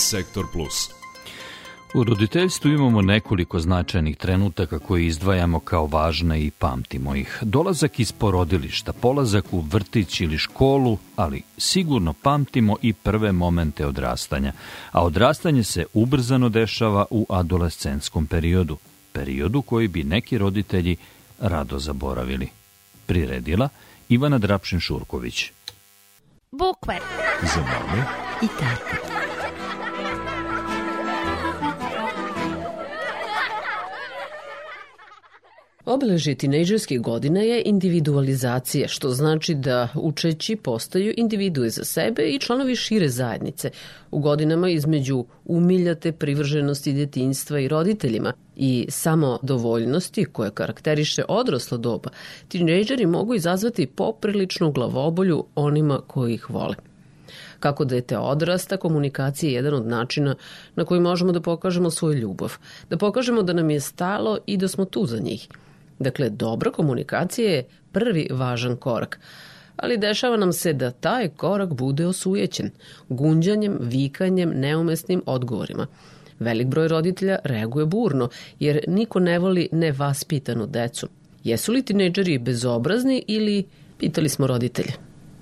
Sektor Plus. U roditeljstvu imamo nekoliko značajnih trenutaka koje izdvajamo kao važne i pamtimo ih. Dolazak iz porodilišta, polazak u vrtić ili školu, ali sigurno pamtimo i prve momente odrastanja. A odrastanje se ubrzano dešava u adolescenskom periodu, periodu koji bi neki roditelji rado zaboravili. Priredila Ivana Drapšin-Šurković. Bukve. Za mame I tate. Obeležje tinejdžerskih godina je individualizacija, što znači da učeći postaju individue za sebe i članovi šire zajednice u godinama između umiljate privrženosti detinjstva i roditeljima i samodovoljnosti koje karakteriše odraslo doba, tinejdžeri mogu izazvati popriličnu glavobolju onima koji ih vole. Kako dete odrasta, komunikacija je jedan od načina na koji možemo da pokažemo svoju ljubav, da pokažemo da nam je stalo i da smo tu za njih – Dakle, dobra komunikacija je prvi važan korak, ali dešava nam se da taj korak bude osujećen, gunđanjem, vikanjem, neumesnim odgovorima. Velik broj roditelja reaguje burno, jer niko ne voli nevaspitanu decu. Jesu li tinejdžeri bezobrazni ili pitali smo roditelje?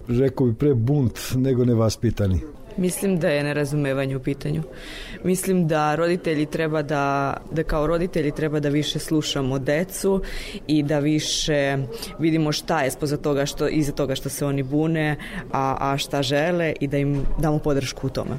Rekao bi pre bunt nego nevaspitani. Mislim da je nerazumevanje u pitanju. Mislim da roditelji treba da, da kao roditelji treba da više slušamo decu i da više vidimo šta je spoza toga što, iza toga što se oni bune, a, a šta žele i da im damo podršku u tome.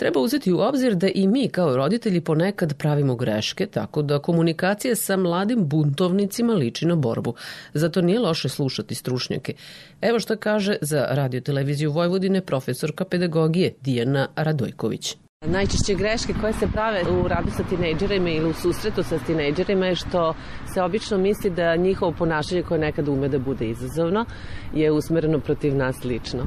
Treba uzeti u obzir da i mi kao roditelji ponekad pravimo greške, tako da komunikacija sa mladim buntovnicima liči na borbu. Zato nije loše slušati stručnjake. Evo što kaže za radio televiziju Vojvodine profesorka pedagogije Dijana Radojković. Najčešće greške koje se prave u radu sa tinejdžerima ili u susretu sa tinejdžerima je što se obično misli da njihovo ponašanje koje nekad ume da bude izazovno je usmereno protiv nas lično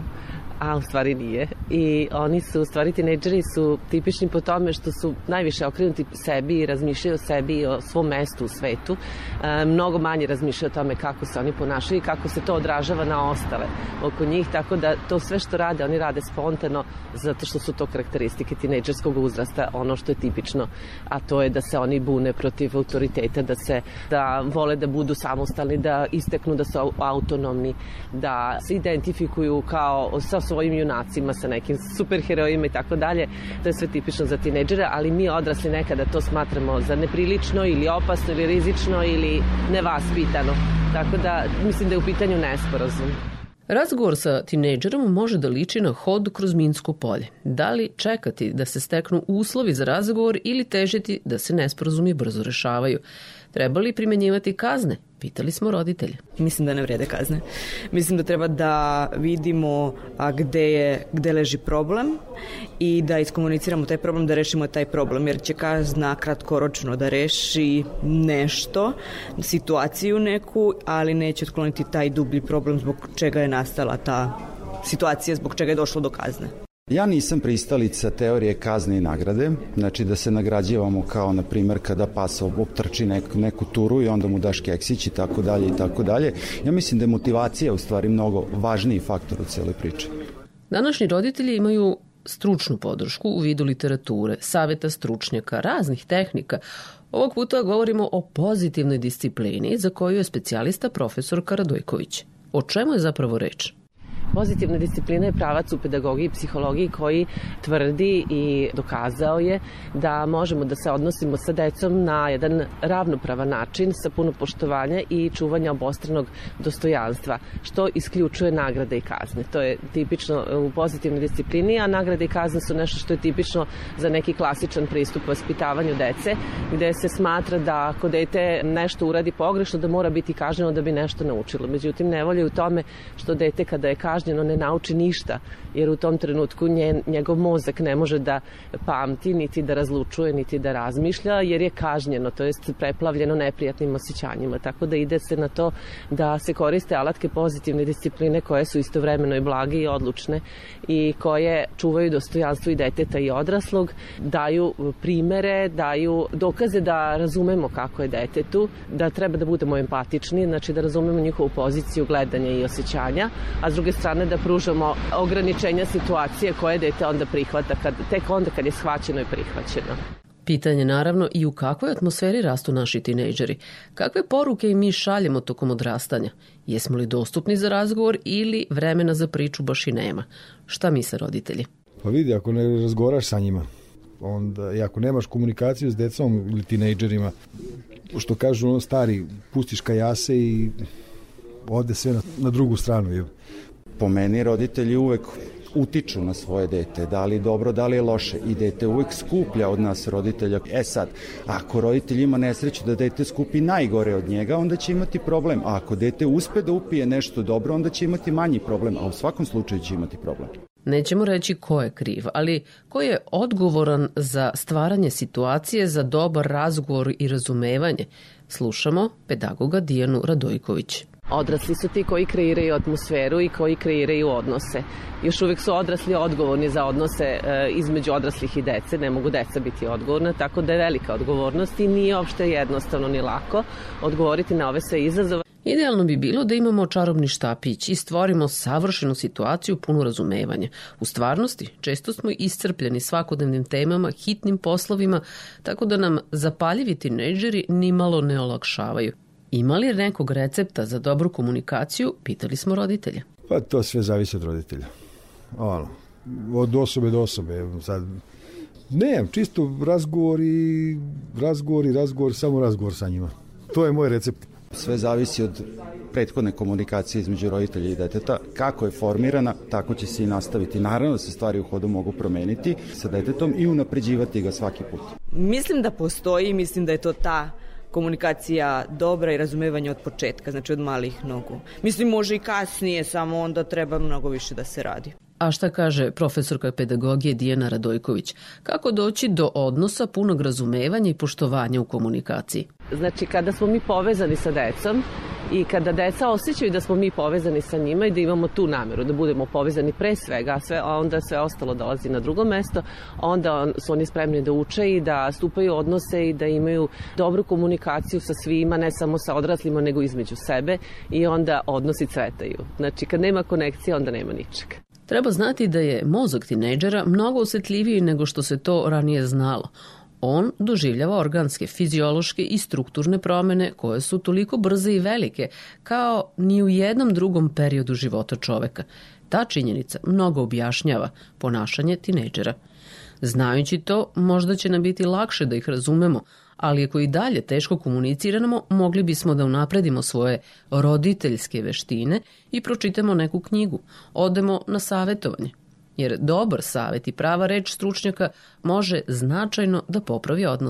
a u stvari nije. I oni su, u stvari tinejdžeri su tipični po tome što su najviše okrenuti sebi i razmišljaju o sebi i o svom mestu u svetu. E, mnogo manje razmišljaju o tome kako se oni ponašaju i kako se to odražava na ostale oko njih, tako da to sve što rade, oni rade spontano zato što su to karakteristike tinejdžerskog uzrasta, ono što je tipično, a to je da se oni bune protiv autoriteta, da se da vole da budu samostalni, da isteknu da su autonomni, da se identifikuju kao sa svojim junacima, sa nekim superherojima i tako dalje. To je sve tipično za tineđere, ali mi odrasli nekada to smatramo za neprilično ili opasno ili rizično ili nevaspitano. Tako da mislim da je u pitanju nesporazum. Razgovor sa tinejdžerom može da liči na hod kroz Minsko polje. Da li čekati da se steknu uslovi za razgovor ili težiti da se nesporazumi brzo rešavaju? Treba li primenjivati kazne? Pitali smo roditelje. Mislim da ne vrede kazne. Mislim da treba da vidimo a, gde, je, gde leži problem i da iskomuniciramo taj problem, da rešimo taj problem, jer će kazna kratkoročno da reši nešto, situaciju neku, ali neće otkloniti taj dublji problem zbog čega je nastala ta situacija, zbog čega je došlo do kazne. Ja nisam pristalica teorije kazne i nagrade, znači da se nagrađivamo kao, na primer, kada pasa optrči neku, neku turu i onda mu daš keksić i tako dalje i tako dalje. Ja mislim da je motivacija u stvari mnogo važniji faktor u celoj priči. Današnji roditelji imaju stručnu podršku u vidu literature, saveta stručnjaka, raznih tehnika. Ovog puta govorimo o pozitivnoj disciplini za koju je specijalista profesor Karadojković. O čemu je zapravo reč? Pozitivna disciplina je pravac u pedagogiji i psihologiji koji tvrdi i dokazao je da možemo da se odnosimo sa decom na jedan ravnopravan način sa puno poštovanja i čuvanja obostranog dostojanstva, što isključuje nagrade i kazne. To je tipično u pozitivnoj disciplini, a nagrade i kazne su nešto što je tipično za neki klasičan pristup vaspitavanju dece, gde se smatra da ako dete nešto uradi pogrešno, da mora biti kažnjeno da bi nešto naučilo. Međutim, nevolje je u tome što dete kada je kažnjeno kažnjeno ne nauči ništa, jer u tom trenutku njen, njegov mozak ne može da pamti, niti da razlučuje, niti da razmišlja, jer je kažnjeno, to jest preplavljeno neprijatnim osjećanjima. Tako da ide se na to da se koriste alatke pozitivne discipline koje su istovremeno i blage i odlučne i koje čuvaju dostojanstvo i deteta i odraslog, daju primere, daju dokaze da razumemo kako je detetu, da treba da budemo empatični, znači da razumemo njihovu poziciju gledanja i osjećanja, a s druge strane strane da pružamo ograničenja situacije koje dete onda prihvata, kad, tek onda kad je shvaćeno i prihvaćeno. Pitanje naravno i u kakvoj atmosferi rastu naši tinejdžeri. Kakve poruke i mi šaljemo tokom odrastanja? Jesmo li dostupni za razgovor ili vremena za priču baš i nema? Šta misle roditelji? Pa vidi, ako ne razgovaraš sa njima, onda, i ako nemaš komunikaciju s decom ili tinejdžerima, što kažu ono stari, pustiš kajase i ode sve na, na drugu stranu. Je. Po meni roditelji uvek utiču na svoje dete, da li dobro, da li je loše i dete uvek skuplja od nas roditelja. E sad, ako roditelj ima nesreću da dete skupi najgore od njega, onda će imati problem, a ako dete uspe da upije nešto dobro, onda će imati manji problem, a u svakom slučaju će imati problem. Nećemo reći ko je kriv, ali ko je odgovoran za stvaranje situacije za dobar razgovor i razumevanje. Slušamo pedagoga Dijanu Radojković. Odrasli su ti koji kreiraju atmosferu i koji kreiraju odnose. Još uvek su odrasli odgovorni za odnose e, između odraslih i dece, ne mogu deca biti odgovorna, tako da je velika odgovornost i nije uopšte jednostavno ni lako odgovoriti na ove sve izazove. Idealno bi bilo da imamo čarobni štapić i stvorimo savršenu situaciju punu razumevanja. U stvarnosti, često smo iscrpljeni svakodnevnim temama, hitnim poslovima, tako da nam zapaljivi tinejdžeri nimalo ne olakšavaju. Ima li nekog recepta za dobru komunikaciju, pitali smo roditelja. Pa to sve zavisi od roditelja. Ono, od osobe do osobe. Sad, ne, čisto razgovor i razgovor i razgovor, samo razgovor sa njima. To je moj recept. Sve zavisi od prethodne komunikacije između roditelja i deteta. Kako je formirana, tako će se i nastaviti. Naravno da se stvari u hodu mogu promeniti sa detetom i unapređivati ga svaki put. Mislim da postoji, mislim da je to ta komunikacija dobra i razumevanje od početka, znači od malih nogu. Mislim, može i kasnije, samo onda treba mnogo više da se radi. A šta kaže profesorka pedagogije Dijana Radojković? Kako doći do odnosa punog razumevanja i poštovanja u komunikaciji? Znači, kada smo mi povezani sa decom i kada deca osjećaju da smo mi povezani sa njima i da imamo tu nameru, da budemo povezani pre svega, a, sve, a onda sve ostalo dolazi na drugo mesto, onda su oni spremni da uče i da stupaju odnose i da imaju dobru komunikaciju sa svima, ne samo sa odraslima, nego između sebe i onda odnosi cvetaju. Znači, kad nema konekcije, onda nema ničega. Treba znati da je mozak tinejdžera mnogo osetljiviji nego što se to ranije znalo. On doživljava organske, fiziološke i strukturne promene koje su toliko brze i velike kao ni u jednom drugom periodu života čoveka. Ta činjenica mnogo objašnjava ponašanje tinejdžera. Znajući to, možda će nam biti lakše da ih razumemo, ali ako i dalje teško komuniciramo, mogli bismo da unapredimo svoje roditeljske veštine i pročitamo neku knjigu, odemo na savetovanje. Jer dobar savet i prava reč stručnjaka može značajno da popravi odnos.